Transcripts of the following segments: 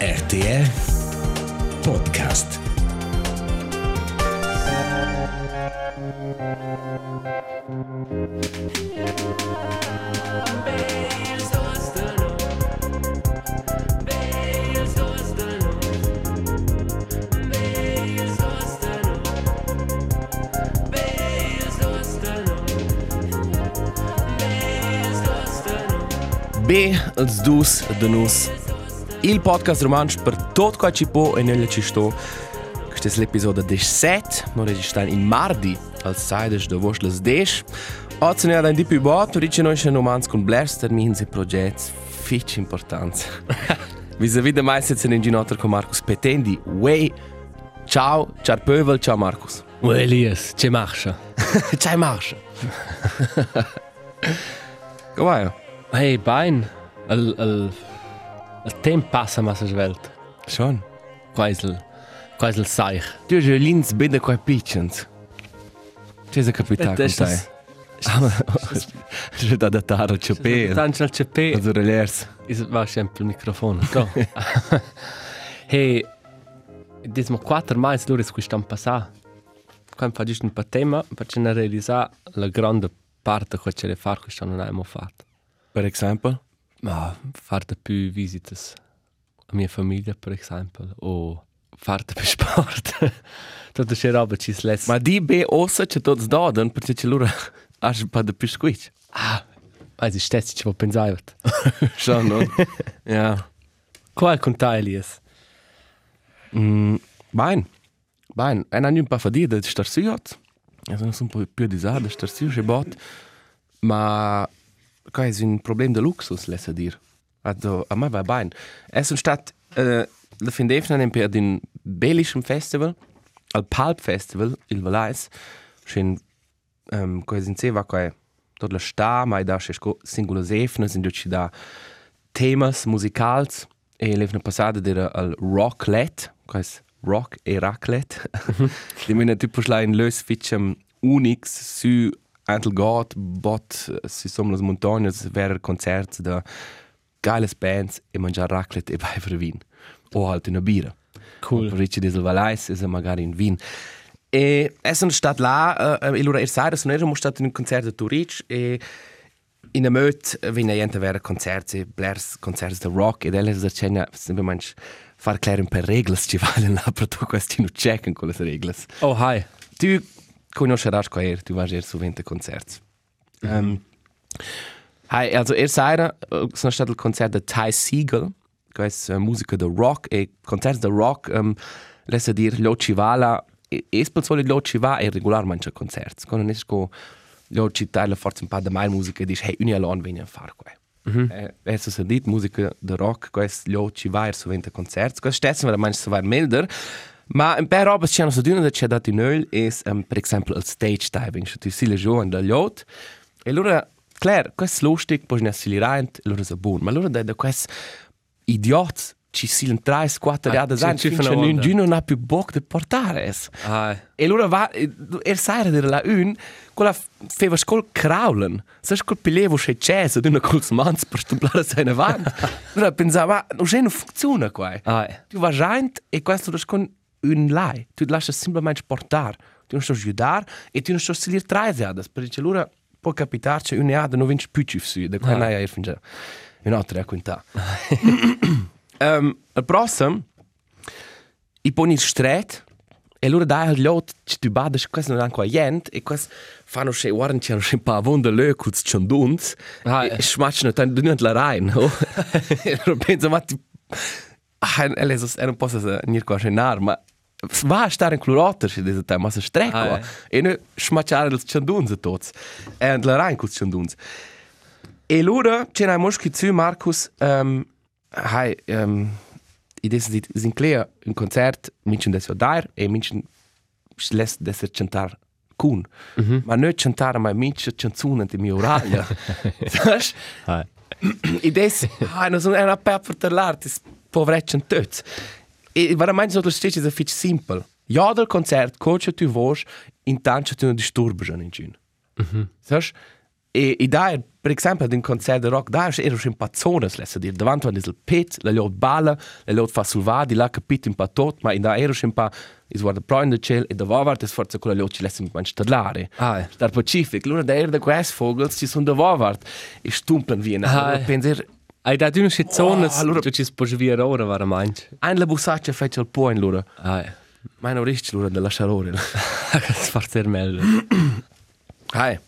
RTR Podcast. B, els dus, de nus. Il podcast romansch per qua ci po e nella ci sto. Questa è l'episodio 17, noi registriamo in mardi, al 16 de vos les 10. Oggi ne ha di più bot, dice noi c'è un romanzo con Blair termini e progetti fitch importanza. Vis-à-vis de mai sitzen in ginotto con Marcus Petendi. Wey, ciao, ciao Pövel, ciao Marcus. Oh, Elias, ce marcha. ciao Marcia. Come vai? Hey, bein. El, el, el temp passa massa svelt. Schon. Quaisel, quaisel saich. Du hast lins bede quai pitchens. C'è se capita con Das te. ist C'è da datare il cepè. Tanto il CP. Also relers. Is war sempre il microfono. Go. hey, dismo quattro mais loro su stan passa. Quando fa giusto un po' tema, per ce ne realizzare la grande parte che ce le far che non abbiamo fatto. Per esempio. Ma fare più visite a mia famiglia, per esempio, o fare più sport. Tutto c'è roba ci si Ma di be ossa c'è tots doden, perché c'è loro has pa de piscuit. Ah, weiß ich, stets ich wo pensaiert. Schon, no? ja. Qual con te, Elias? Mm, Bein. Bein. En anni un pa fa dir, de star siot. Ja, sono un po' più disade, star siot, c'è bot. Ma, qua è un problem de luxus, lesa dir. Also, a me va bein. Es un stat, uh, la fin defna nem per din bellischem festival, al Palp Festival, il Valais, schön, um, qua sin seva, qua tot la sta, ma da c'è sco singular sefna, sin duci da temas musicals, e l'evna passada d'era al Rocklet, qua è rock e raclet. Di mena tipo schla in lös fitchem unix su antel got, bot, su som las montagnas, ver concerts da geiles bands e mangiare raclet e bevere vin. O halt una bira. Cool. Ricci diesel Valais e magari in Wien. E sono stato là, e allora er sai, sono ero stato in un concerto a Turic e in a möt vina gente vera concerti, blers concerti da rock ed ella sa cena sempre manch far claren per reglas ci valen là per tu questi no checken con le reglas. Oh, hi. Tu conosceras qua er, tu vas er su 20 concerti. Um, Hai, also er sai, sono stato il concerto da Ty Siegel, che è uh, musica da rock e concerti da rock, um, lesa dir lo ci vala, e espel solo lo ci va e regolarmente concerti. Quando non esco lo ci taglia forse un po' da mai musica e dice, hey, uni alone vieni a fare qua. Mm -hmm. eh, Adesso si dit musica da rock, questo lo ci va e su 20 concerti. Questo stesso ma manche si va milder. Ma un po' roba c'è su d'una c'è dato in öl è, um, per esempio, il stage diving, cioè tu si le giovane da yacht. E allora, klar, questo lustig, poi ne si rein, allora è buono. Ma allora da, da questo idiot ci si in 3, 4 Ah, anni, ci- anni, ci fanno onda. non ha più bocca di portare. es. Hi. E allora va, er sai da la un, quella feva scol craulen. Sai scol pilevo che c'è, se d'una col mans per stublare se ne avanti. allora pensava, non c'è non funziona qua. Hi. Tu vas rein e questo lo con un lai. Tu lasci semplicemente portare. Tu non stai aiutare e tu non stai salir tre adas, perché allora può capitarci un ada non vinci più ci su, da qua Ah. non hai finge. Un'altra quinta. um, il prossimo i poni stret e allora dai al lot ci tu badas questo non anche gente e questo fanno che guardano c'è un po' avonda le cuts ciondunz Ah, e smatchano tan dunant la rein oh e allora penso ma ti ah e le so era un po' se nir qua cenar ma va a stare in clorotter se dese tema se strecco Ah, e ne smatchare il ciondunz a tots e la rein cuts ciondunz e allora c'è una moschi zu Markus um, hai um, i des dit sin clear un concert minchen des dar e minchen les des cantar kun. Mm -hmm. ma ne cantare mai minche canzone di mio oralia Saps? Hi. I des hai no sono una per per l'arte povrecchen töt e veramente so das steht ist fitch simple ja del concert coach tu vos intanto tu non disturbi in gin Mhm. Saps? E, e da, er, per esempio, ad un concert de rock, da ero un pazzone, lessa dir, davanti a il pet, la liot balla, la liot fa sulvadi, la capito un pa tot, ma in da ero un pa, is guarda pro in de ciel, e da vavart es forza con la liot ci lessa un stadlare. Ah, eh. Star Pacific, l'una da er de quest vogels, ci son da vavart, e stumplen wie, Ah, na, eh. penser, Hai da d'una schizzone, Oh, allora- tu ci sposi via ora, var a manch. ein la busaccia fece al point, lura. Ah, eh. Ma non riesci, lura, della charore. Das farzer meglio. Hai.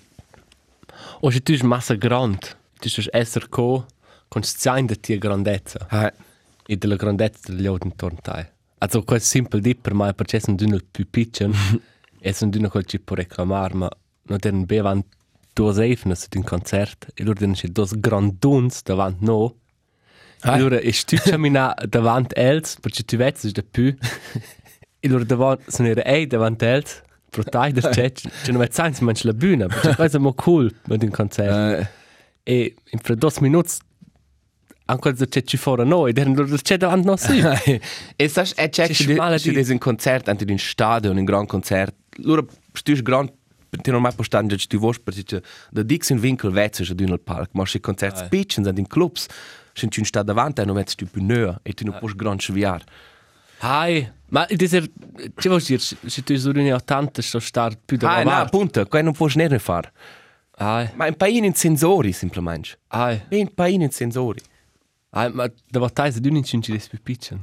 O se tu es massa grand, tu es esser co, con zain de tia grandezza. Hai. E della grandezza degli auto intorno a te. Also, questo è simple di per me, perché sono d'una più piccolo, e sono d'una col ci può reclamare, ma non devono bevan due eifnes ad un concert, e loro devono c'è due granduns davanti no. E Ah. loro, e stu cammina davanti els, perché tu vedi, è da più. E loro davanti, sono era ei davanti els, pro tai der c'è, c'è non vedi se mangi la bühne, perché questo è molto cool ad un concert. Eh, E in fra dos minuti, anche se c'è ci fuori noi, devono loro c'è davanti no sì. E sai, è c'è Ci che schmala di di- di un concert, anche di un stadio, un gran concert. Loro stus gran ti non mai postando che tu vuoi perché da Dix in Winkel vezzo già nel park, ma se concert Ah. speechen sind in clubs, sind tu sta davanti e non vezzo più nöa e tu non puoi gran sviar. Hai, ma il diser, ci vuoi dire, se tu sei un 80 sto star più da Ah, no, avanti. appunto, quello non puoi ne fare. Hai, Ma un paio in sensori, semplicemente. hai, Un paio in sensori. hai, ma da se tu non ci des più piccolo.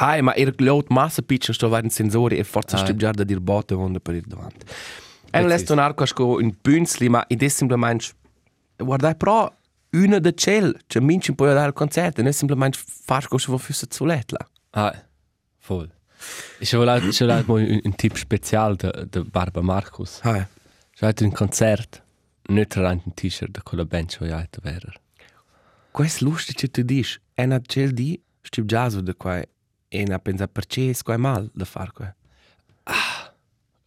Hai, ma er glaut massa pitchen sto vai in sensori e forza stib già da dir botte vonda per ir davanti. E lässt tornar casco in Bünzli, ma id è semplicemente guardai pro una de cel, cioè minci poi dal concerto, è semplicemente far cosa vo füsse zu letla. Hai, voll. Ich will halt, ich will halt mal ein, Tipp spezial der de Barba Markus. Hai. Ich hatte ein Konzert, nicht rein ein T-Shirt, con la Band, wo ich heute wäre. Quest lustig che tu dis, e na cel di stib su de quai e na pensa perché è quai mal da far quai.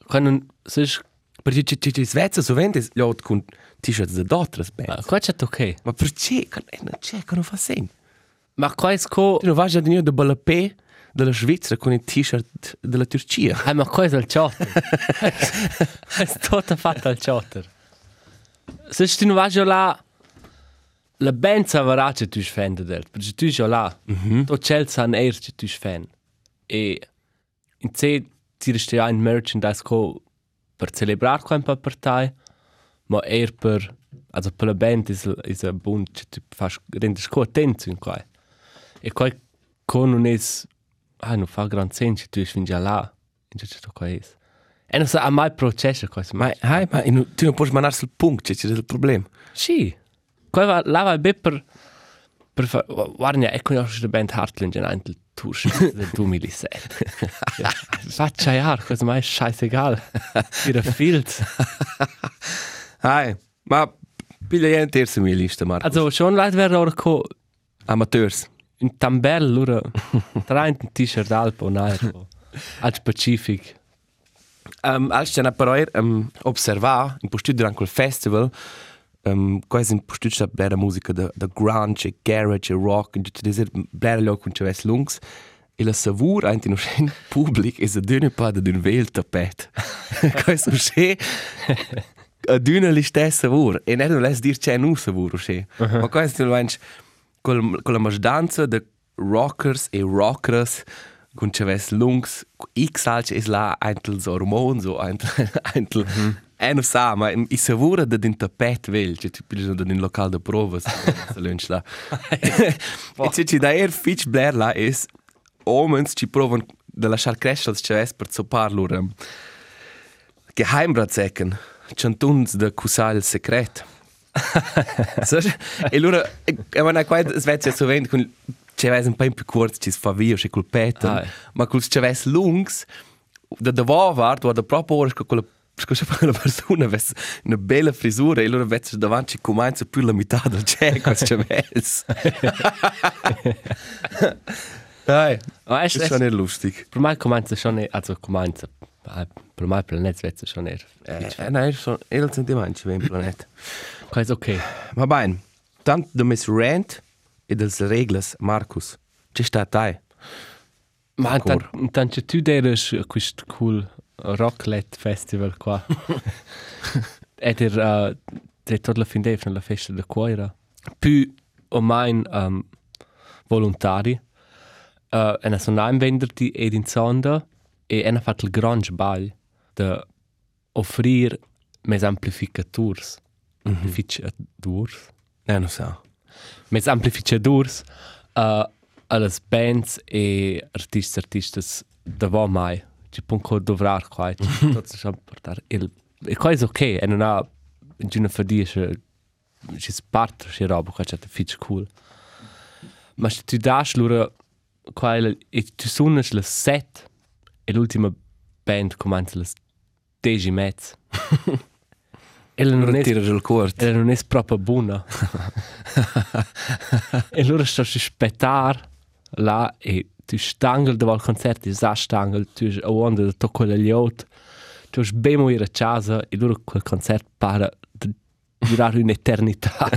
Können, sonst, Perché ci ci svezza sovente lot con t-shirts de d'altras ah, bands. qua c'è ok. Ma perché? Na c'è che non fa sen. Ma qua è co, Tu non vai già di de Balapé della Svizzera con il t-shirt della Turcia. Ah, ma qua è il chotter. è tutto fatto al chotter. Se tu non vai già là, la band saprà che tu sei fan del, perché tu sei là, tu c'è san er che tu sei fan. E in sé ti resti ein merchandise co per celebrare qua un po' per te, ma er per, also per la band is is a buon che tu fas rendes co attento in qua. E qua co non es ah, non fa gran senso, tu sei già là. In ciò che qua es. E non sa mai processo questo, ma Ma hai, ma in- tu non puoi mandare sul punto, c'è il problema. Sì. Qua va, là va be per... per fa, guarda, e conosci la band Heartland in ein Tour del 2007. Faccia ja, questo ma è scheißegal. Ihr Field. Hai, ma io in terza mia lista, Marco. Also schon leid wäre auch ko Amateurs. in Tambell oder ein T-Shirt Alpo Nairo. Als Pacific. Um, als c'è una parola um, osservare, in posto durante quel festival, um, quasi in posto c'è bella musica da, da grunge, e garage, e rock, e c'è diser bella loro con c'è lungs, e la savura anche in un pubblico è a dune pa da d'un vel tapet. Questo c'è a dune li stessa savura, e non les dir c'è un savura c'è. Ma questo è con con la maždanza de rockers e rockers con c'aves lungs x alce es la eintel so hormon so eintel eintel en sa ma i savura de din tapet vel che tu pilis de din local de provas se lunch la e ci ci da er fich blair la es omens ci provan de lasciar crescere c'aves per so parlo um, geheimratsecken chantuns de cusal secret Saps? e allora, e ma qua Svezia so vend con c'è un po' più corto ci fa via c'è col Ah. ma col c'è ves lungs da da va vart o da proprio ora con quella Scusa per la persona avesse una bella frisura e allora vedi davanti comincia più la metà del cosa c'è ves Dai, Ma è schon nicht lustig. Per me comincia schon e also comincia. Per me il Netzwetzer schon er. Eh, nein, schon el sentimenti beim Planet. Qua è ok. Ma bene, tant de mes rant e dels reglas, Marcus. Ci sta dai. Ma Ancora. intanto tu deres questo cool Rocklet Festival qua. Ed er uh, direttor la fin d'evna la festa de Coira. Più o mein um, volontari. Uh, ena sono in venderti ed in sonda e ena fatto il gran sbagl de offrir mes amplificators. Amplificators? Eh, non so. Mes amplificators uh, alle bands e artisti artistas da va mai. Ci punco dovrar qua. Tutto si portare il e qua è ok, e non ha giuna fadisce ci spart ci roba qua c'è fitch cool. Ma se tu dash lura qua e tu suonas la set e l'ultima band comincia la deci mezz. Ella non è tira il cuore. ella non è proprio buona. e loro sto si spettar là e tu stangel da val concerti, sa stangel, tu a onda da tocco la liot, tu has bemo ir a casa e loro quel concert para de durar un'eternità.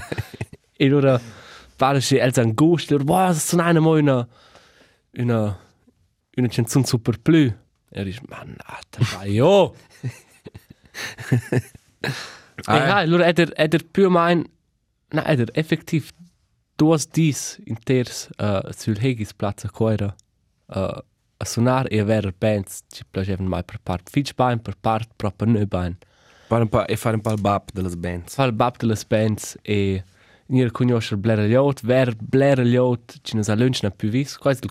e loro para si els an gust, loro, wow, sono una mo una, una, una canzone super plu. E dici, ma nata, vai, oh! Ah, ja, allora ed er ed er più mein na ed er effektiv duas dis inters uh, sul Hegis Plaza Coira uh, a suonar e aver bands ci piacevano mai per part fitch bain per part proprio ne bain Fare un po' e fare un po' il bap delle band. far il bab delle bands e nir conoscer Blair Liot ver Blair Liot ci nos a lunch na più vis quasi il,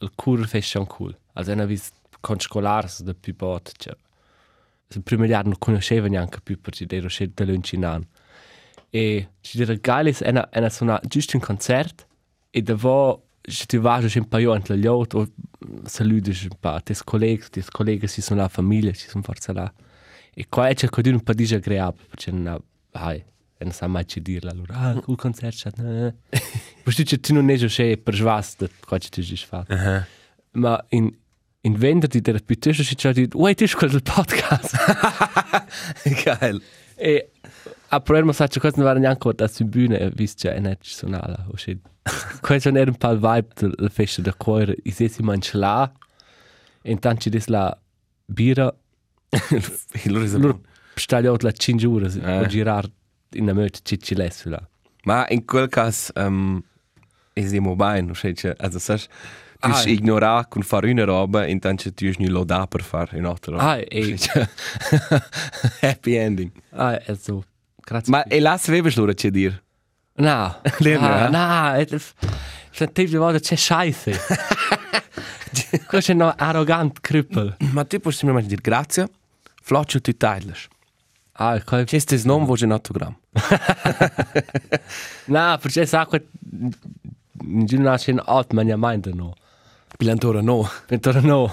il cur fashion cool. Also una vis con scolars da più bot cioè il primo anno non conosceva neanche più perché ero scelto da lunch in anno e ci dire geil è una una suona giusto un concert e da vo se tu vas un paio ant la Liot o saludes un pa tes colleghi tes colleghi si sono la famiglia ci sono forza là e qua c'è così un po' disagreabile perché non ha hai e non sa mai ci dirla allora ah cool concert c'è eh. Poi tu tu non è già per svas da qua ci tu già fatto Aha. ma in in venderti der piuttosto si c'è di wait is quel podcast Geil. e a provermo sa c'è cosa non era neanche da su bühne e vis c'è net sonala o shit questo era un po' il vibe del festa da cuore i se si mangia là e intanto ci la birra Allora loro stagliano la 5 ore Eh. a girare in una lessu là Ma in quel caso um, è siamo bene, cioè, also sai, tu Ah, eh. ignorare con fare una roba e intanto tu hai loda per fare un'altra roba. ah e Cioè, Happy ending. ah è so grazie Ma e là sapevi l'ora c'è dire? no Lerne, ah, no è sentivo di volta c'è scheiße questo è un arrogant crüppel Ma tu puoi semplicemente dire grazie, floccio tu taglias. ah qua C'è questo nome voce in autogramma. no perché sa che in giornata c'è un alt ma non mai no Pilantore no. Pentora no.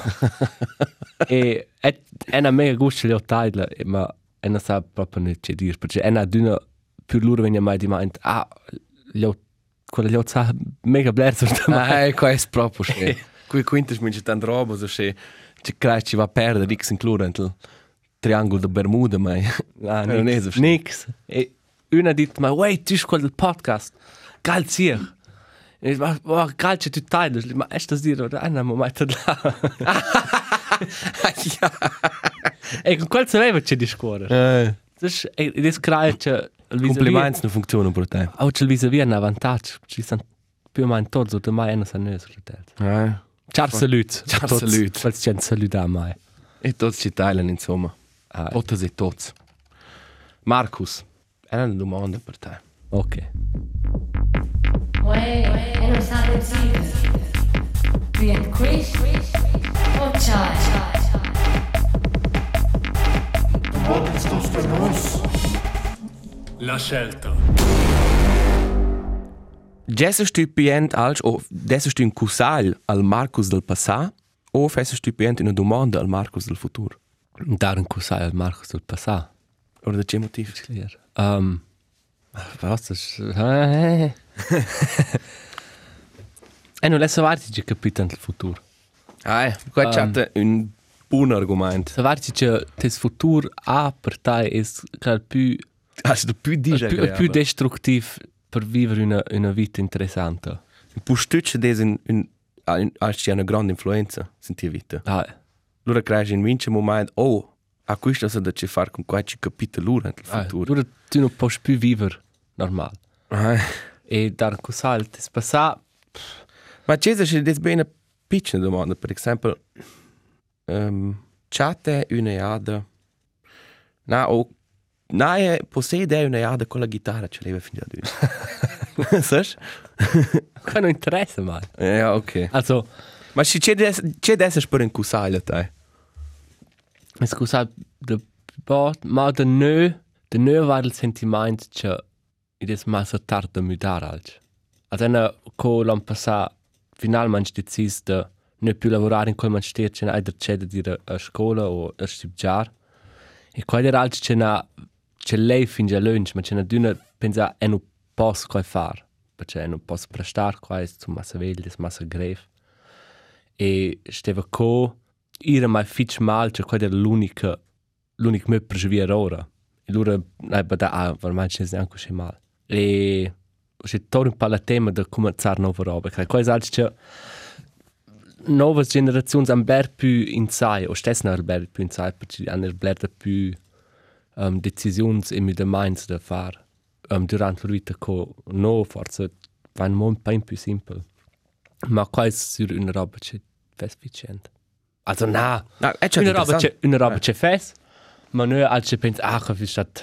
e è una mega gusto le tagliare, ma è non sa proprio ne c'è dire, perché è una più loro venia mai di mind, ah, le quella le sa mega blerzo. Ah, ecco, è proprio sì. Qui quintas mi c'è tanta roba, so se ci crei ci va a perdere X include il triangolo di Bermuda, ma Ah, non è so. nix. Nix. E una dit, ma wait, tu quel del podcast. Geil zier. E ich oh, geil c'è tu tagliare, ma è sto dire, ah, no, ma mai ja. E con quel sapeva c'è di scuola. Eh, Das è vis-à-vis. Compliments non funzionano per te. Auch c'è il vis-à-vis un avantaggio, ci sono più o meno tutti, o mai hanno sanno sul hotel. Eh. Ciao salut. Ciao, salut. Quel c'è un saluto a mai. E tutti ci tagliano, insomma. Ah, Tutti e tutti. Marcus, è una domanda per te. ok. Uè, e non sa dire. Bien qui. O chai. La scelta. Jesse stupient als o desse stu un cusal al Marcus del passà o fesse stupient una domanda al Marcus del futur. Dar un cusai al Marcos del passà. Oder da c'è motiv? Clear. Um, was. Eh, e non adesso varti c'è capito il futuro. Ah, eh, qua c'è un buon argomento. Se varti c'è il futuro a per te è il più... Also, più Il dice più, più destruttivo per vivere una, una vita interessante. Pustucce des in in als c'è una grande influenza in tua vita. Ah, Allora crei in vince moment oh a questo se da ci far con qualche capitolo nel Ah, futuro. Dura tu non puoi più vivere normal. Ah, E dar cos'al ti spassa Ma c'è se des bene piccole domande, per esempio, um, chatte una jada, na o na è possiede una jada con la chitarra, ce l'aveva fin già due. Sai? che non interessa mai. Ja, ok. Also, Ma ci c'è des c'è des per un cusale te. es cos'al de bot, ma de nö, de nö war il sentiment che id es mal so tard de mudar alc. Also na co l'an passa finalmente decis de ne più lavorare in quel man steht, c'è eider c'è da dire a scuola o a studiare. E qual era alc c'è na c'è lei fin già lunch, ma c'è na d'una pensa e non posso quoi far. Perché e non posso prestar qua è zu massa veglia, è massa grave. E steva co era mai fitch mal, cioè quella era l'unica l'unico me per vivere ora. E allora, eh, beh, da, ah, veramente c'è neanche così mal. E torno un po' il tema di cominciare nuove robe. Perché qua è altro che nuove generazioni hanno ben più in sé, o stesso hanno ben più in sé, perché hanno ben più um, decisioni e mi domande da fare um, durante la vita che no, forse vanno un po' più semplice. Ma qua è sur una roba che è sufficiente. Also, na, Na, è una roba c'è una roba c'è fes ma noi altri pensa ah che è stato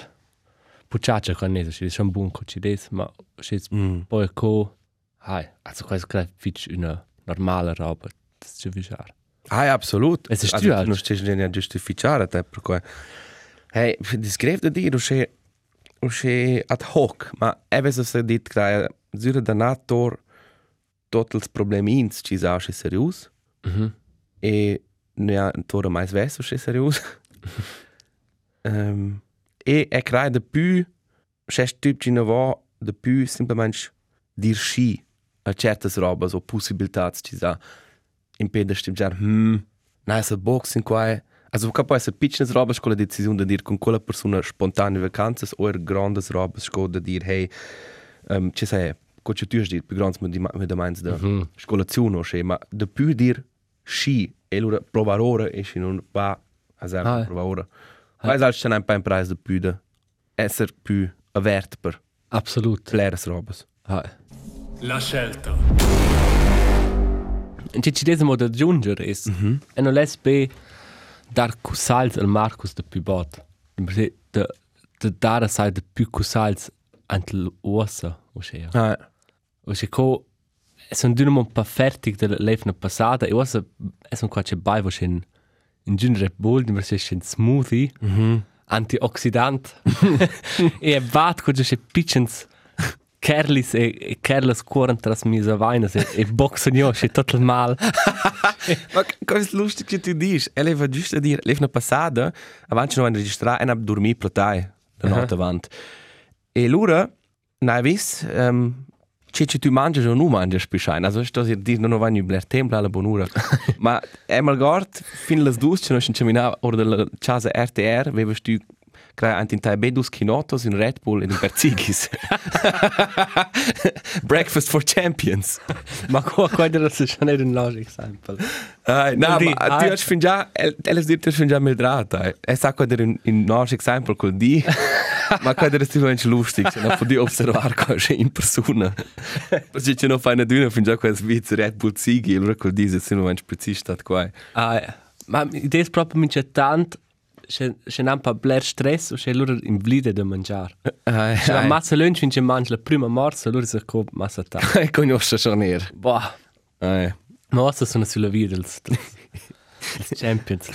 pucciaccia con ne ci sono buon con ci des ma c'è Mm. poi co hai also questo è fitch una normale roba ci visar Ah, ja, absolut. Es ist also, du non stai ne giustificare te per cui Hey, discrev da dire che che ad hoc, ma è vero se dit che zura da nator tutti i problemi ins ci sa che serius mhm e ne ha tora mais verso che serius. um, e è crea de più c'è typ ci ne va de più semplicemente dir sci a certas robas o possibilitats ci sa impede stimgiar hm na essa boxing qua also ca può essere piccines robas con la decisione de dir con quella persona spontanee vacanzas o er grandes robas sco de dir hey um, ci sai co ci tu dir più grands mit mit de meins da Mhm. scolazione o sche ma de più dir sci e allora provare ora e se non va a sempre Ah. provare ora. Vai salts c'è un po' in price de più de essere più avert per absolut. leres robas hai La scelta. e ci ci des mo da giungere es. E non les dar cusals al Marcus de più bot de de dar sai de più cusals antel ossa o sea ah O se co son dünner un pa fertig de lefna passada e osa es un quace bai vo in in gin Red Bull di se in smoothie antioxidant. E e vat co se pitchens Kerlis e, Kerlis cuoran tras misa vainas e, e boxen jo se total mal Ma cosa è lustig che tu dici? E lei va giusto a dire, lei una passata, avanti non registrare e non dormire per te, la notte avanti. E hai visto, um, c'è che tu mangi o non mangi spischein. Also, sto a dire, non vai a tempo alla buonura. Ma è mal gort, fin le due, c'è non c'è ora della casa RTR, avevi tu crea anti tai bedus kinotos in Red Bull e in Berzigis. Breakfast for Champions. ma co qua era se schon ein logic example Ai, no, Vuol ma dire, tu ah, hai fin già, elles dir tu fin già mildrata. eh. E sa quando in in nos example col di, ma quando era sicuramente lustig, se non podia osservar cosa in persona. Perché c'è non fai una duna fin già quel Svizzera Red Bull Zigi, allora col di se sicuramente precisi stat qua. ah, ma idee proprio mi tant se se non pa bler stress o se loro in vlide de mangiare Ai, Se la ai. massa lunch finché mangi la prima morsa, allora si cop massa ta. E conosce schon er. Boah, Ai. morsa sono sulla via del dels champions.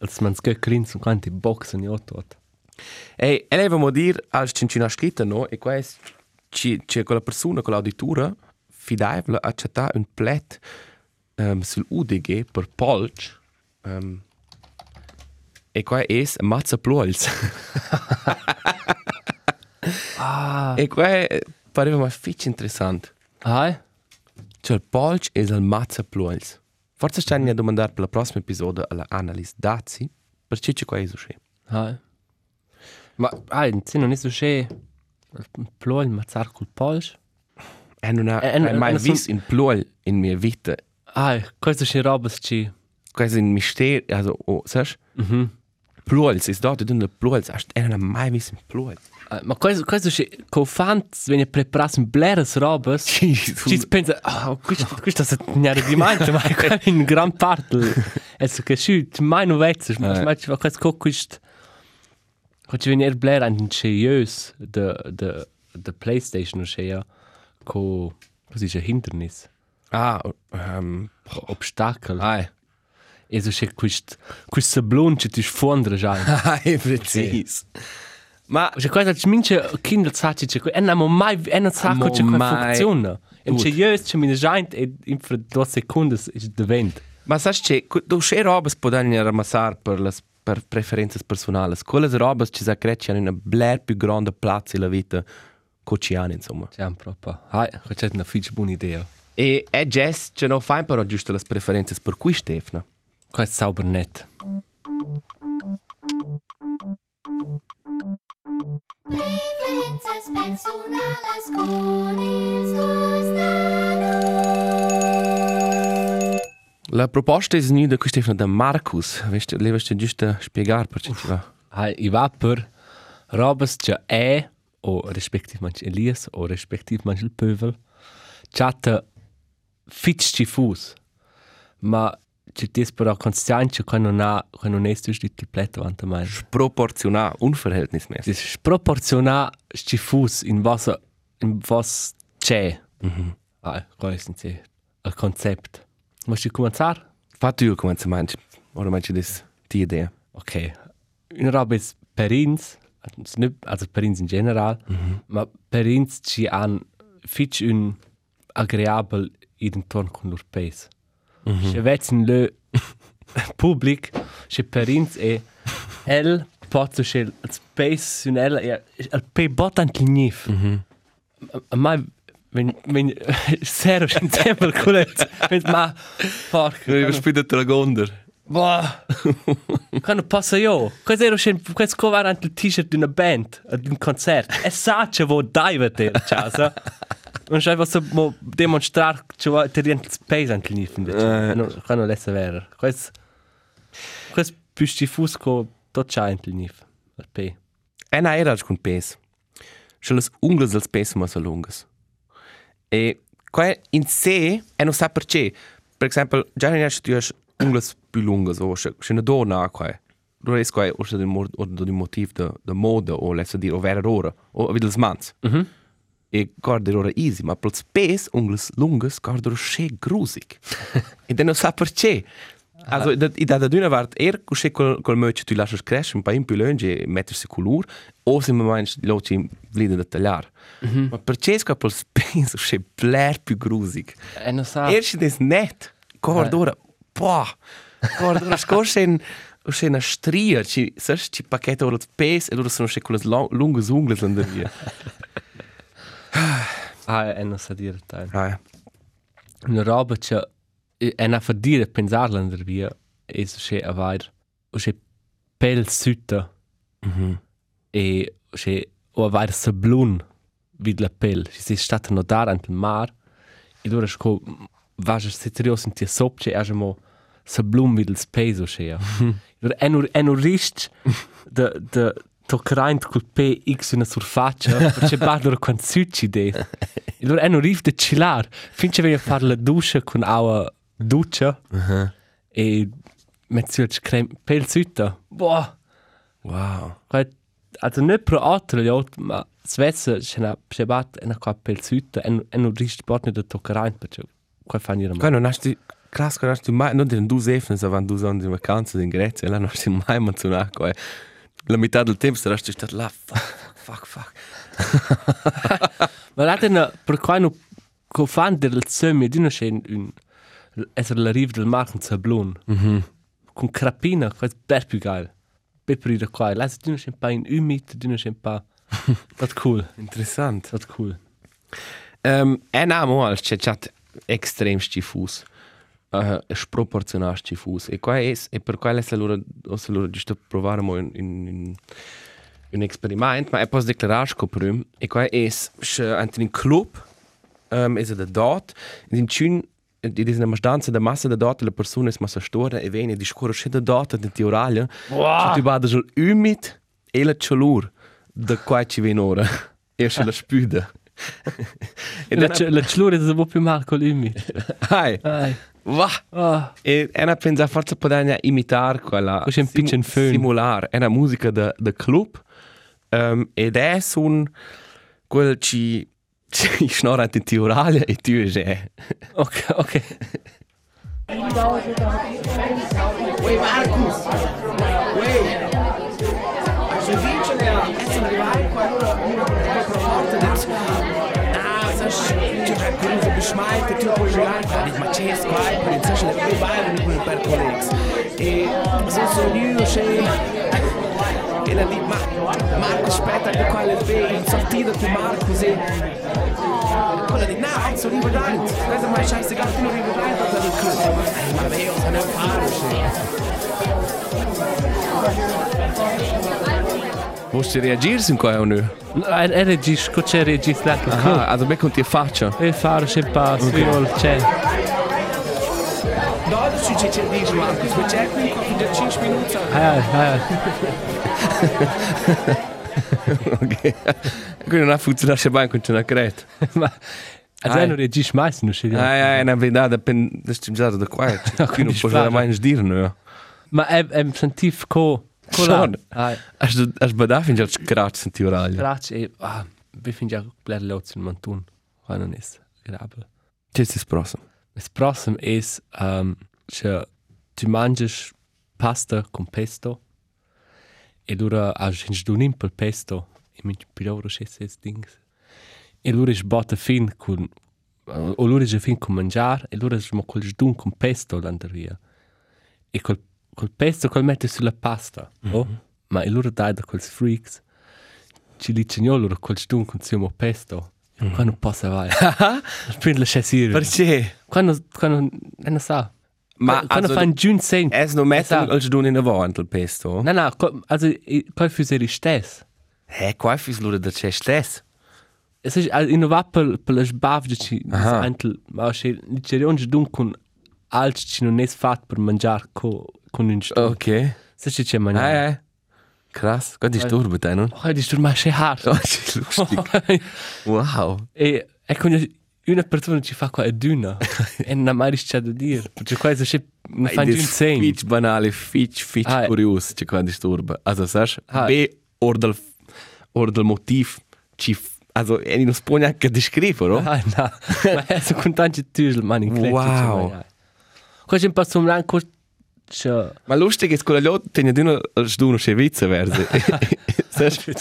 Als man sche clean su quanti boxen io tot. E e lei mo dir als cincina scritta no e qua ci c'è quella persona con l'auditura fidevole a accettare un plet um, sul UDG per Polch um, e qua è mazza pluols Ah, e qua pareva ma fitch interessant hai? cioè il Polch è il mazza pluols forse stai a domandare per la prossima episodio alla Annalise Dazzi. Perché c'è qua è così Hai. Ma ai, se non è che ploi il mazzar col polsch. e non ha E- e- mai visto in pluol in mia vita? Ai, questo c'è roba ci. quasi un mistero also oh, sai? Mhm. Pluels, ist dort in der Pluels, hast du einen mai Pluels. Eh, Ma questo, questo è con fans viene preparato in bleres robes. Ci pensa, ah, questo, questo è un arredimento, ma è in gran parte. È che sì, mai non vezzo, ma ma ci va questo questo. Questo viene er bler an seriös de de de PlayStation o sia co così c'è hindernis, Ah, ähm, obstakel. E so c'è questo questo blon che ti sfondra già. Ai, precis. Ma, Cioè, questo ci mince Kindle saci che e non mai e non sa che mai. funziona. E c'è io c'è mi giant e in fra due secondi è de vent. ma sai che, tu c'è robes podani ramassar per las per preferenze personali. Quelle robes ci sa creci hanno una bler più grande plazza in la vita cociana, insomma. C'è un proprio. Hai, c'è una fitch buona idea. E è jazz, c'è no fine però giusto le preferenze per cui Stefano. Questo sauber net. Preferences personales con La proposta è venuta qui Stefano da Marcus. Veste, leveste giusto spiegare per ci va. Hai, i va per robes c'è e o respektivamente Elias o respektivamente il pövel. C'è fitch diffus. Ma c'è tes però constante che non ha che non è stu il pleto ante mai. Proportional, unverhältnismäßig. Das ist proportional diffus in was in was c'è. Mhm. Ah, questo è il concept. Vuoi cominciare? Fa tu come se mangi. Ora mangi das die Idee. Ok. Una roba è per ins, also nicht- also per ins in general, ma per ins ci han fitch un agreeable intorno con lor pace. Se vetzen le public, se per ins è el pozzo scel il space un el è il pe botant lignif. Ma wenn wenn zero insieme con le ma porca Ich spiele Dragonder. Boah! Quando passa io? Questo era scen- questo qua era il t-shirt di una band, di un concerto. E sa che vuoi dai te, casa. Non cosa mo dimostrare che vuoi te rientri space anche lì, invece. No, quando l'è vero. Questo questo più stifus che tot c'ha anche lì. Il P. E na era con pes. Schon las ungles dels pes ma so lungas. E qua in sé e non sa perché. Per esempio, già ne hai tu ungles più lungas o se ne dona qua. Du es qua o se del mod o del motiv de de moda o lesa dir o vera ora o videls mans. Mhm. e gardërore izi, ma plot spes unglës lungës gardër she gruzik. e dhe në sa përqe. Also, i da të dyna vart er, ku she kol, kol më që ty lashësh kresh, më pa im pëllën që metër se kulur, ose më majnë lo që im vlidën dhe të larë. Mm -hmm. Ma përqe s'ka plot spes, she bler për gruzik. E në sa... Er që des net, gardëre, po, gardëre shkoshen... është në shtrirë që sështë që paketë orët 5 e lurë së në shekulës lungës unglës në ndërvje. Ah, e non sa dire te. Ah, una roba che è una fatica pensarla in der via e so che avar o che pel sütta mhm. e che o avar sablun vid la pel ci si stata notare ant il mar e dura sco vaja se serios in tia sop che è mo sablun vid il space o che dura è nur è nur rist de de toccaint col pe x una surfaccia perché parlo con succi de e è nur rif de chillar. Finché venire a fare la doccia con aua doccia e mezzo il creme pel sütta boah Wow. Quai- also nicht pro altro altri ma Svezia c'è una prebat e una qua pel sütta e e non rist bot nicht de toccaint perché qua fanno Qua non du krass, non du mai, non den du sefnes, avant du son in vacanza in Grecia, là non du mai menzionato La metà del tempo sarà stato là, fuck, fuck, fuck. Ma la tena per qua no co fan del semi di una scena un essere la riva del mar con sablon Mhm. con crapina quasi per più geil per per da qua la di una scena pa in umid di una scena pa das cool Interessant. das cool Um, e namo al c'è chat extrem stifus. Uh, sproporzionat stifus. E qua es, e per quale se loro, o se loro giusto provare mo in, in, in un experiment, ma e pos declarar sco prim, e qua es, se ant in club, um, es da dot, in cun di dis una danza da massa da dot le persone ma sa stora e veni discorre sche da dot da ti oralia. Wow. Tu vada sul umid e la chalur da qua ci ven ora. E se la spüda. e La, la clore è un po' più male con l'imi. hai. Ai. Va. Ah. E era pensa forza podania imitar quella Questo è un pitchen fön. simular, è una musica da da club. Um, ed è un quel ci ci snora in ti oralia e tu è. Ok, ok. Uè Marcus! Uè! Also vincere a essere Macias qua, per il sas le rivale per per colleagues. E so so new shey. E la di ma Marcus aspetta che qua le ve in sortita di Marcus e quella di no, sono riverdante. Questa mai scheiße gar nicht riverdante da del club. Ma veo, se ne fare, Musst du reagieren in qua o nu? Er regis, co c'è regis la che Aha, also me con ti faccia. E fare c'è pas, okay. c'è. No, ci ci ci dici Marcus, we check qui qua da 5 minuti. Ai, ai, ai. Ok. Quindi non ha funzionato bene con una creta. Ma... Also Ai. er non regis mai, non c'è. Ah, ja, na verdade, pen, das stimmt già da qua. Qui non puoi spara. mai dire, no. Ma è, è sentif co... co Schon. Ai. Hast du hast bei da fin già scratch in ti oralia. Grazie e... Ah, vi fin già bler leoz in mantun. Non è grabel. Che si sprosa? Das prossimo è um, che tu manges pasta con pesto e lura has in dunin pel pesto e mi piloro che se dings. E lura is botta fin con o lura is fin con mangiar e lura is mo col dun con pesto l'andaria. E col col pesto col mette sulla pasta. Oh, ma e lura dai da quels freaks. Ci licenio lura col dun con suo pesto. Quando possa vai. Sprint la chessir. Perché? Quando, quando, non so. Ma quando also, fanno giun sen. es no metten Esatto. als du in der Wand il pesto. No, no, co- also, i- qual fu seri stes. Hä, qua fis lura da c'è stes. Es ist, also, in va per, per le sbavde ci, Aha. antel, ma che, ci rionge dun con alt ci non es fat per mangiar co, con un stu. Okay. Se ci c'è Ah, mangiar. ja. Krass. Gott, ich durbe da, non? Oh, di stur ma che hart. Oh, che lustig. Wow. e, e con una persona ci fa qua è duna. e non ha mai rischiato da dire. Perché qua se non fanno giun sen. Fitch banale, fitch, fitch Ah, curios, c'è qua disturba. Also, sagst, Ah. B, or del, or del motiv, ci, also, e non si può neanche descrivere, no? Ah, no. Ma è so contento tu il mani in Wow. Qua c'è un po' un ranco. Cioè, Ma lustig è che quella lì tiene di una stuno c'è vizza verse. Sagst,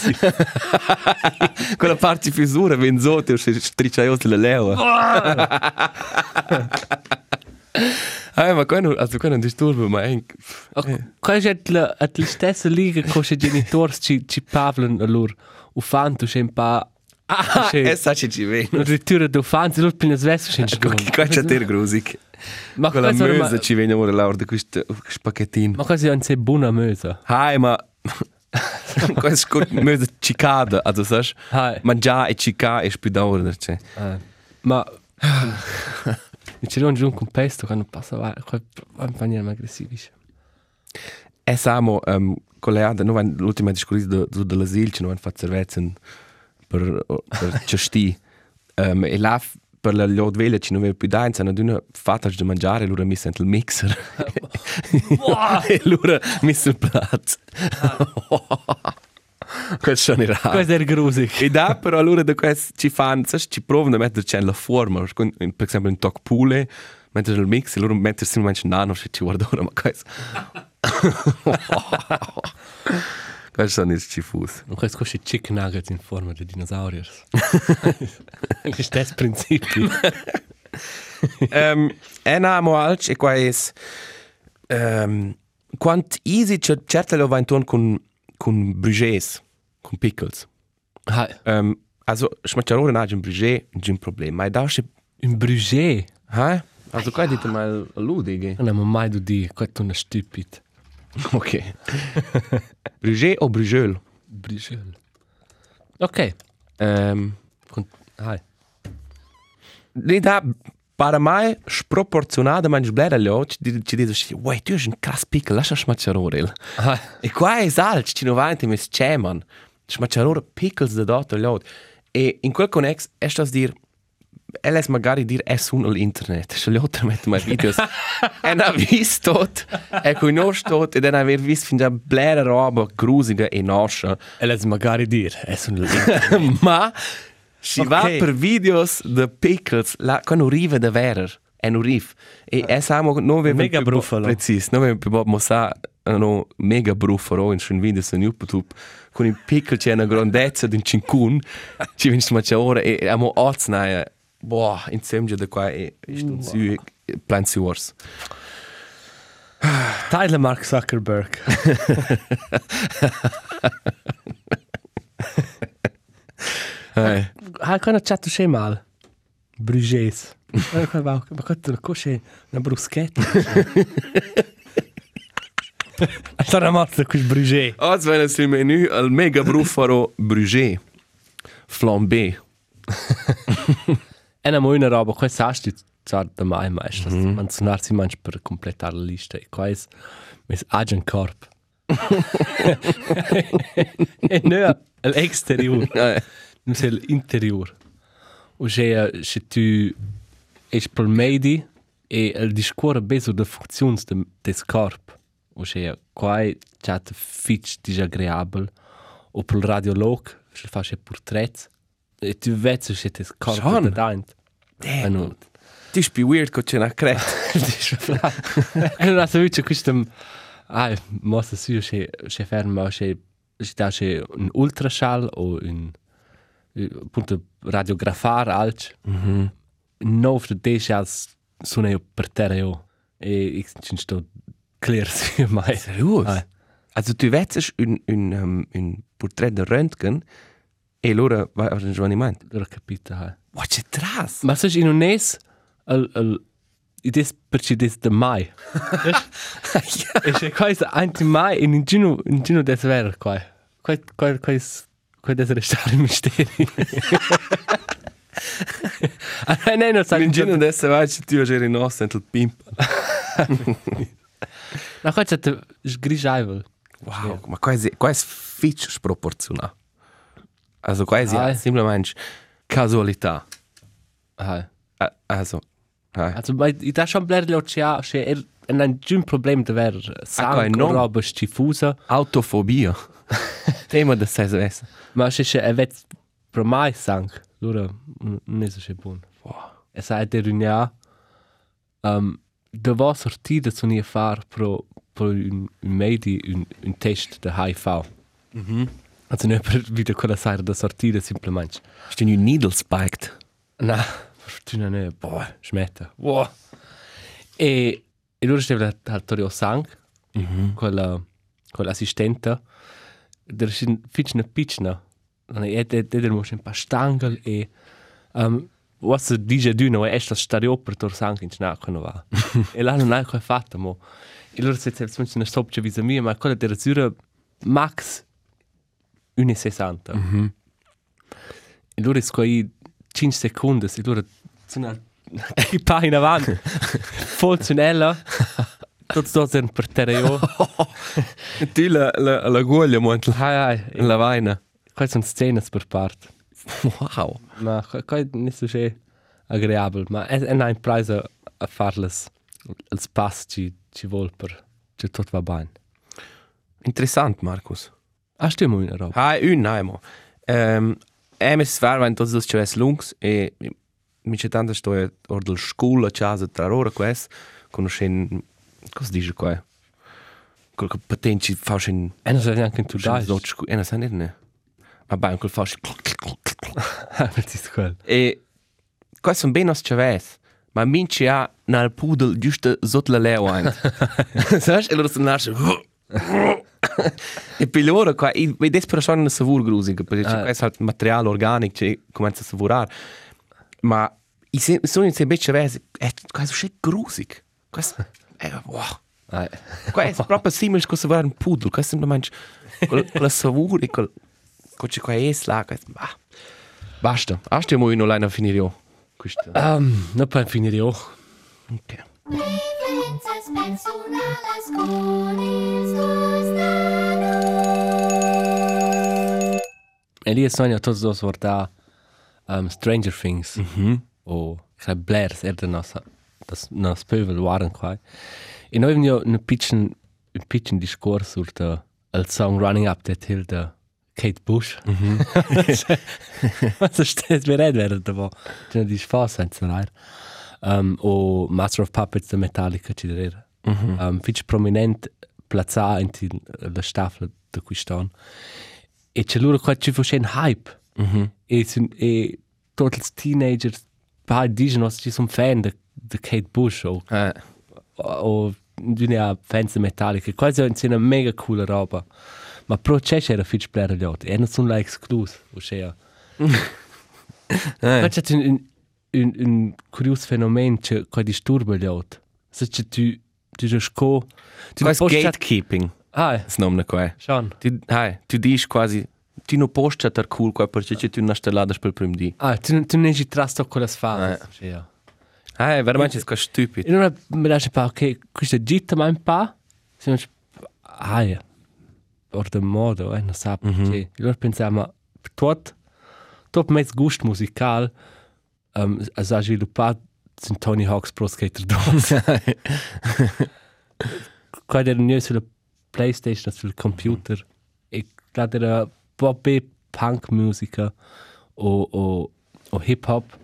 quella parte fisura, venzote, o se stricciaios la leva. Ah, ma qua non, also, qua non disturba, ma è... qua c'è la, la stessa liga con i genitori ci, ci parlano a loro. O fanno un po'. Ah, e sa ci ci veno. Addirittura do fanno, loro più svesse c'è Qua qua c'è ter grusig. Ma Quella quasi ma, mösa ci viene ora l'ora di questo spaghettin. ma quasi non c'è buona mösa. Hai, ma... Questo è mösa cicada, also, sagst, Hai. mangiare e cicà è più d'ora, cioè. Ah. Ma mi ci non giù con pesto quando passa va, qua in maniera aggressiva. E samo, um, colleada, noi abbiamo l'ultima discussione su dell'asil, ci noi abbiamo fatto cervezza per, per cesti. Um, e là, per la loro veglia, ci non aveva più da, hanno una fatta da mangiare, loro mi sento il mixer. e loro mi sento il platto. Questo non era. Questo è grusig. E da però allora da questo ci fanno, sai, ci provano a metterci nella forma, per esempio in toc pule, mettere il mix e loro mettere semplicemente nano se ci guardano, ma questo... questo non è schifus. Und questo costa chicken nuggets in forma di dinosauri. Questo è il principio. um, e namo alc e qua è... Um, quant easy c'è certe lo va intorno con, con brugés, con pickles. Ah, Um, also, schmacciarore c'è un brugé, un problema, ma è da c'è... un brugé. Eh? Also, qua dite mal ludige. Non abbiamo mai detto di questo è una stupid. Ok. brugé o brugel? Brugé. Ok. Um, Con... Ah, Lì da para mai sproporzionada manch blera lo ci di- ci dice sì uè tu è un cras piccolo lascia smacciarore Ah, e qua è alt ci 90 mes ceman smacciarore piccoli da dotto lo e in quel connex è stas dir LS magari dir es un all'internet, se gli altri mettono mai videos. e non ha visto tot, e con noi tot, e non aver visto fin da blera roba grusiga e noscia. e les magari dir, es un link. Ma si va Ok. per videos de pickles, la, quando arriva da verer, e non arriva. E e siamo, non abbiamo Mega più brufalo. Precis, non abbiamo più mostrare no, mega brufalo in un video su YouTube con i pickle c'è una grandezza di un cincun, ci vince ma c'è ora e abbiamo oznaia, boh, insieme da qua e sto su plan ors. Tyler Mark Zuckerberg. Eh, Ah, quando c'è tu sei mal. Brugés. Ma qua tu cosce una bruschetta. Una mazza con brugé. Oggi viene sul menu il mega brufalo brugé, flambé. E una buona roba, qua sasti zar da mai mais. Mm -hmm. Man sonarsi manch per completare la lista. E qua è mes agent corp. e no, l'exterior. Eh, Non sei l'interior. O se se tu es per medi e il discorre beso de funzions de des corp. O se quai chat fitch disagreabel o per radiolog se fa se portrait e tu vezi se des corp Schon? de daint. Damn. Ti è più weird che c'è una creta. E non ha saputo questo ah, mossa su se se ferma se se da se un ultraschall o un eh, appunto radiografar alc. Mhm. no of de dejas sono io per terra io e ci sto clear su mai Seriös? Ah. Also du wetzest un, un, um, un portrait de Röntgen e allora vai a un giovanimento. l'ho capito eh. Wow, c'è tras! ma se in un es al al ides per ci des de mai e se qua è anti mai in gino in gino des ver qua qua qua qua is qua des restare misteri Ah, no, no, sai, In giro adesso vai c'è tu a gere nostra il pimp. No, qua c'è sgrigiavel. Wow, ma qua è, qua è fitch sproporzionato. Also qua è Ah. ja, semplicemente casualità. Ah. Ah, Also, ah. Also, ich da schon bler lo cia, che er ein ein Problem da ver qua è sang no. no. roba schifusa, Autofobia. Tema da sei svessa. ma se che evet pro mai sang, lura non è so buon. Wow. E sai der unia um da va sortida su nie far pro pro un, un medi un, un test de HIV. Mhm. Also per wieder quella sera da sortida semplicemente. Sto in needle spiked. Na, fortuna ne, boh, smetta. Wow. E e loro stava al Torio Sang, Mhm. quella quell'assistente, der ist ein fitchna pitchna. Und er der der der muss ein paar Stangel e um was er dice d'uno è sta stadio per Tor Sang in Schnacco no va. e là non ha cosa fatto mo. E loro se se una stopcia visa mia, ma quella der zura max 1,60. Mhm. E loro squai 5 secondi, e loro sono che pa in avanti. Funzionella. Tutto sto in per terra io. Tu la, la, la guglia monta Hai hai. la vaina. Qua sono scene per parte. Wow. Ma qua qua non è so che agreabile, ma è è un prize a, a farles il spass ci ci vuol per ci tutto va bene. Interessant, Markus. Ah, in roba. Hai un naimo. Um, è mi sfar wenn das das chess lungs e mi c'è tanta storia or del scuola casa tra ora quest conoscen cosa dice qua quel che patenti fa in E non sai anche tu dai. dort scuola e non sa ne ma beh quel fa Perché è quello. e qua sono ben os chaves ma minci ha nel pudel giusto sotto la leo ein sai e loro sono nasce e per loro qua i vedes per sono una savur grusica perché Ah. uh. questo è materiale organico che comincia a savorare ma i se, sono in sempre chaves è quasi c'è grusig questo è wow Ah, qua è proprio simile che savorare un pudel questo semplicemente quel- quella savur e quel quel che qua è là questo bah basta stiamo in online a finire io Questo. Um, no poi finire io. Ok. Princess persona las conis dos nano. E lì sogno tutti dos vorta um, Stranger Things. Mhm. O ich glaube Blair er der nas das nas Pövel waren quai. E noi abbiamo un pitchen un pitchen discorso sur der el song Running Up That Hill der Kate Bush. Mhm. Was steht mir red werden da war. Du dis fast senza rair. Um, o Master of Puppets der Metallica ci der. Mhm. Um, fitch prominent plazza in la staffel da qui stan. E c'è loro qua ci fosse un hype. Mhm. E, sun, e tutti i teenager bei dicono ci sono fan di Kate Bush o, Eh. o di una fans di Metallica. Quasi è una mega cool roba. Ma pro c'è c'era fitch gli altri. E non sono like exclus. O c'è. Ma Eh. c'è un, un, un, curioso fenomeno che qua disturba gli altri. Se c'è tu, tu già sco... Tu Quasi posti- gatekeeping. Ah, Das nome qua. Sean. Tu, hai, tu dici quasi, tu non posti chatter cool qua perché tu non stellada per primo di. Ah, tu, tu non ci trasto con le sfane. Eh. C'è. Hai, veramente stupido. E non mi lascia pa, ok, questa gitta ma un pa, se non ah, ja. Or de modo, eh, non sa, mm -hmm. che. Allora pensiamo, tot, tot mezzo gusto musical, um, ha sviluppato in Tony Hawk's Pro Skater 2. Qua era new sulla PlayStation, sul computer, e là era poppe punk musica o, o, o hip hop.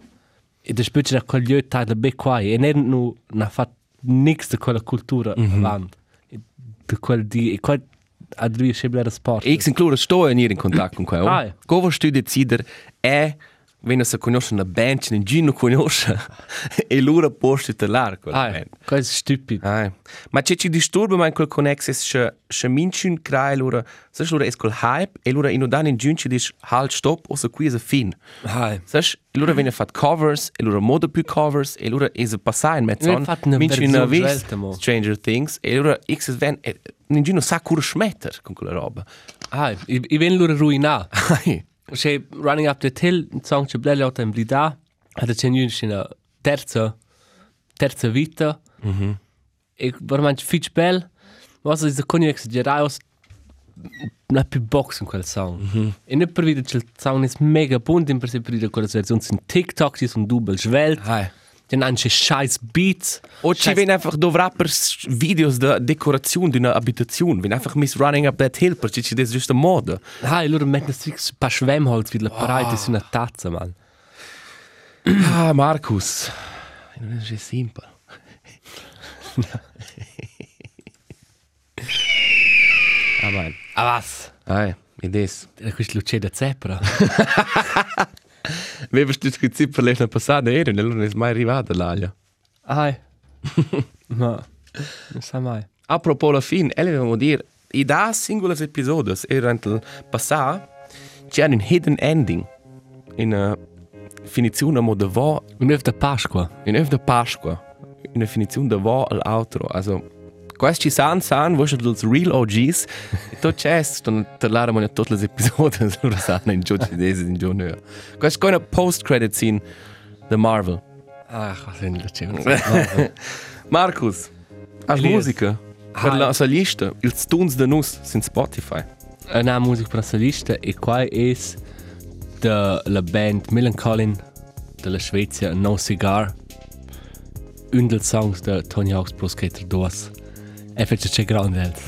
E da specie da quel lieu taglia be qua e non nu na fatto nix di quella cultura mm -hmm. avanti. E di quel di e qua a lui sembra sport. E io includo sto in ir in contatto con qua. Ah, Oh. ja. Come tu decider è wenn si conosce una band, che non conosce, e loro posti te l'arco. Ah, questo è stupido. Ah, ma c'è ci disturba ma in quel connex es che che mincin crai loro, se loro es col hype e loro in dan in giunci dis halt stop o se qui es fin. Ah. Sas, loro venne fat covers, e loro modo più covers, e loro passare in mezzo. Noi fat una Mincin versione vis svelta, mo. Stranger Things, e loro x es ven, e ninguno sa cura schmetter con quella roba. Ah, ja. I, I ven loro ruina. Ai, Se Running Up the Hill, un song che blelle in blida, ha c'è una terza, terza vita. Mm -hmm. E veramente fitch bel, ma se è con exagerare, non ha più box in quel song. Mm -hmm. E non per vedere che il song è mega buono, in per vedere quelle versioni su TikTok, ci sono double svelt, ai. Dann hanno scheiß Beats. O ci ven einfach do rappers videos de decorazione di una abitazione, ven einfach mis running up that hill, perché ci des giusta moda. Ah, e loro mettono un paar Schwemmholz wie la Parade su una tazza, man. Ah, Markus. Non è simpel. Ah, man. Ah, was? Ai, ed es. Da questo luce da zeppra. Vevas tu che zipper lesna passata era, non è mai arrivata l'aglia. Ah, ma, non sa mai. A propos la fin, ele vemo dir, i da singulas episodes erano il passà, c'è un hidden ending. In una finizione mo de vo, Un öf da Pasqua. in öf de Pasqua. In una finizione de vo all'altro. Also, questi san san, wo schon els real OGs, to c'è, sto parlare mo tutte le episodes, loro sanno in giù desi in giù neo. Questo è una post-credit scene de Marvel. Ah, was sind luce? Markus, as Elias. musica? Per Hi. la sua lista, ils tuns de nus sind Spotify. Una musica per la lista e qua è de la band Millencolin della Svezia No Cigar. Un dels songs de Tony Hawk's Pro Skater 2. E fece c'è grande els.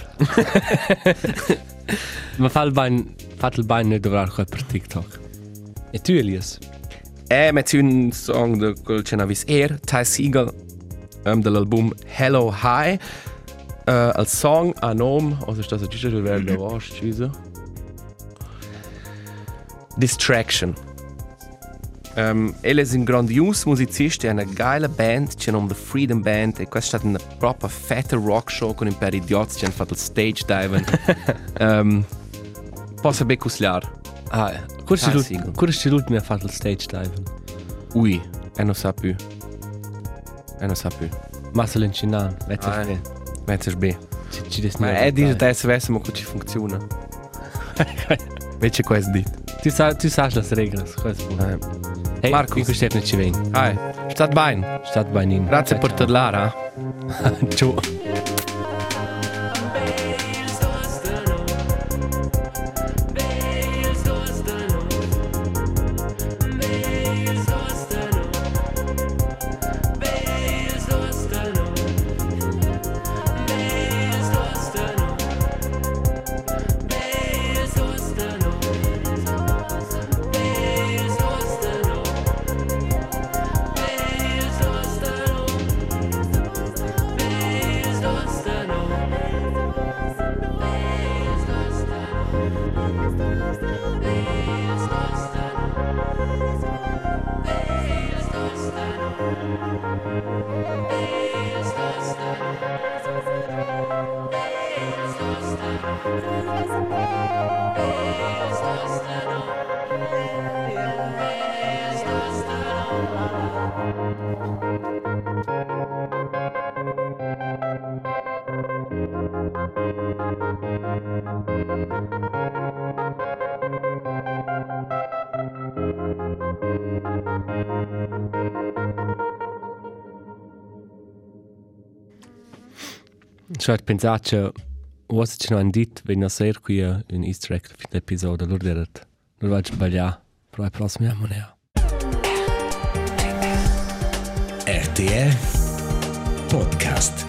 Ma fa il bain, fa il bain ne dovrà qua per TikTok. E tu Elias? E met un song de quel che navis er, Ty Siegel, um, dell'album Hello High. Uh, al song a nom, also sta sa giusto del verde was, giusto. Distraction. Um, ele è un grandios musicista e una geile band, c'è nome The Freedom Band, e questa è stata una propria fette rock show con un per idiots che hanno fatto il stage diving. um, posso ben cusliare. Ah, questo è è l'ultimo a fare il stage dive. Ui, e non sa più. E non sa più. Massa l'incinan, vezza Ah, ah, Mezzers B. ci ci des Ma è dire adesso adesso ma come funziona. Invece questo dit. Tu sa tu sai le regole, questo è buono. Hey, Marcus. Marco Stefano Civin. Hai, stat bene. Stat bei Ihnen. Grazie per parlare. eh. Cioè, pensate cosa ci hanno detto, wenn ich sehr qui un easter egg für l'episodio, allora era, allora vado a sbagliare, però è prossimo anno, ne RTR Podcast.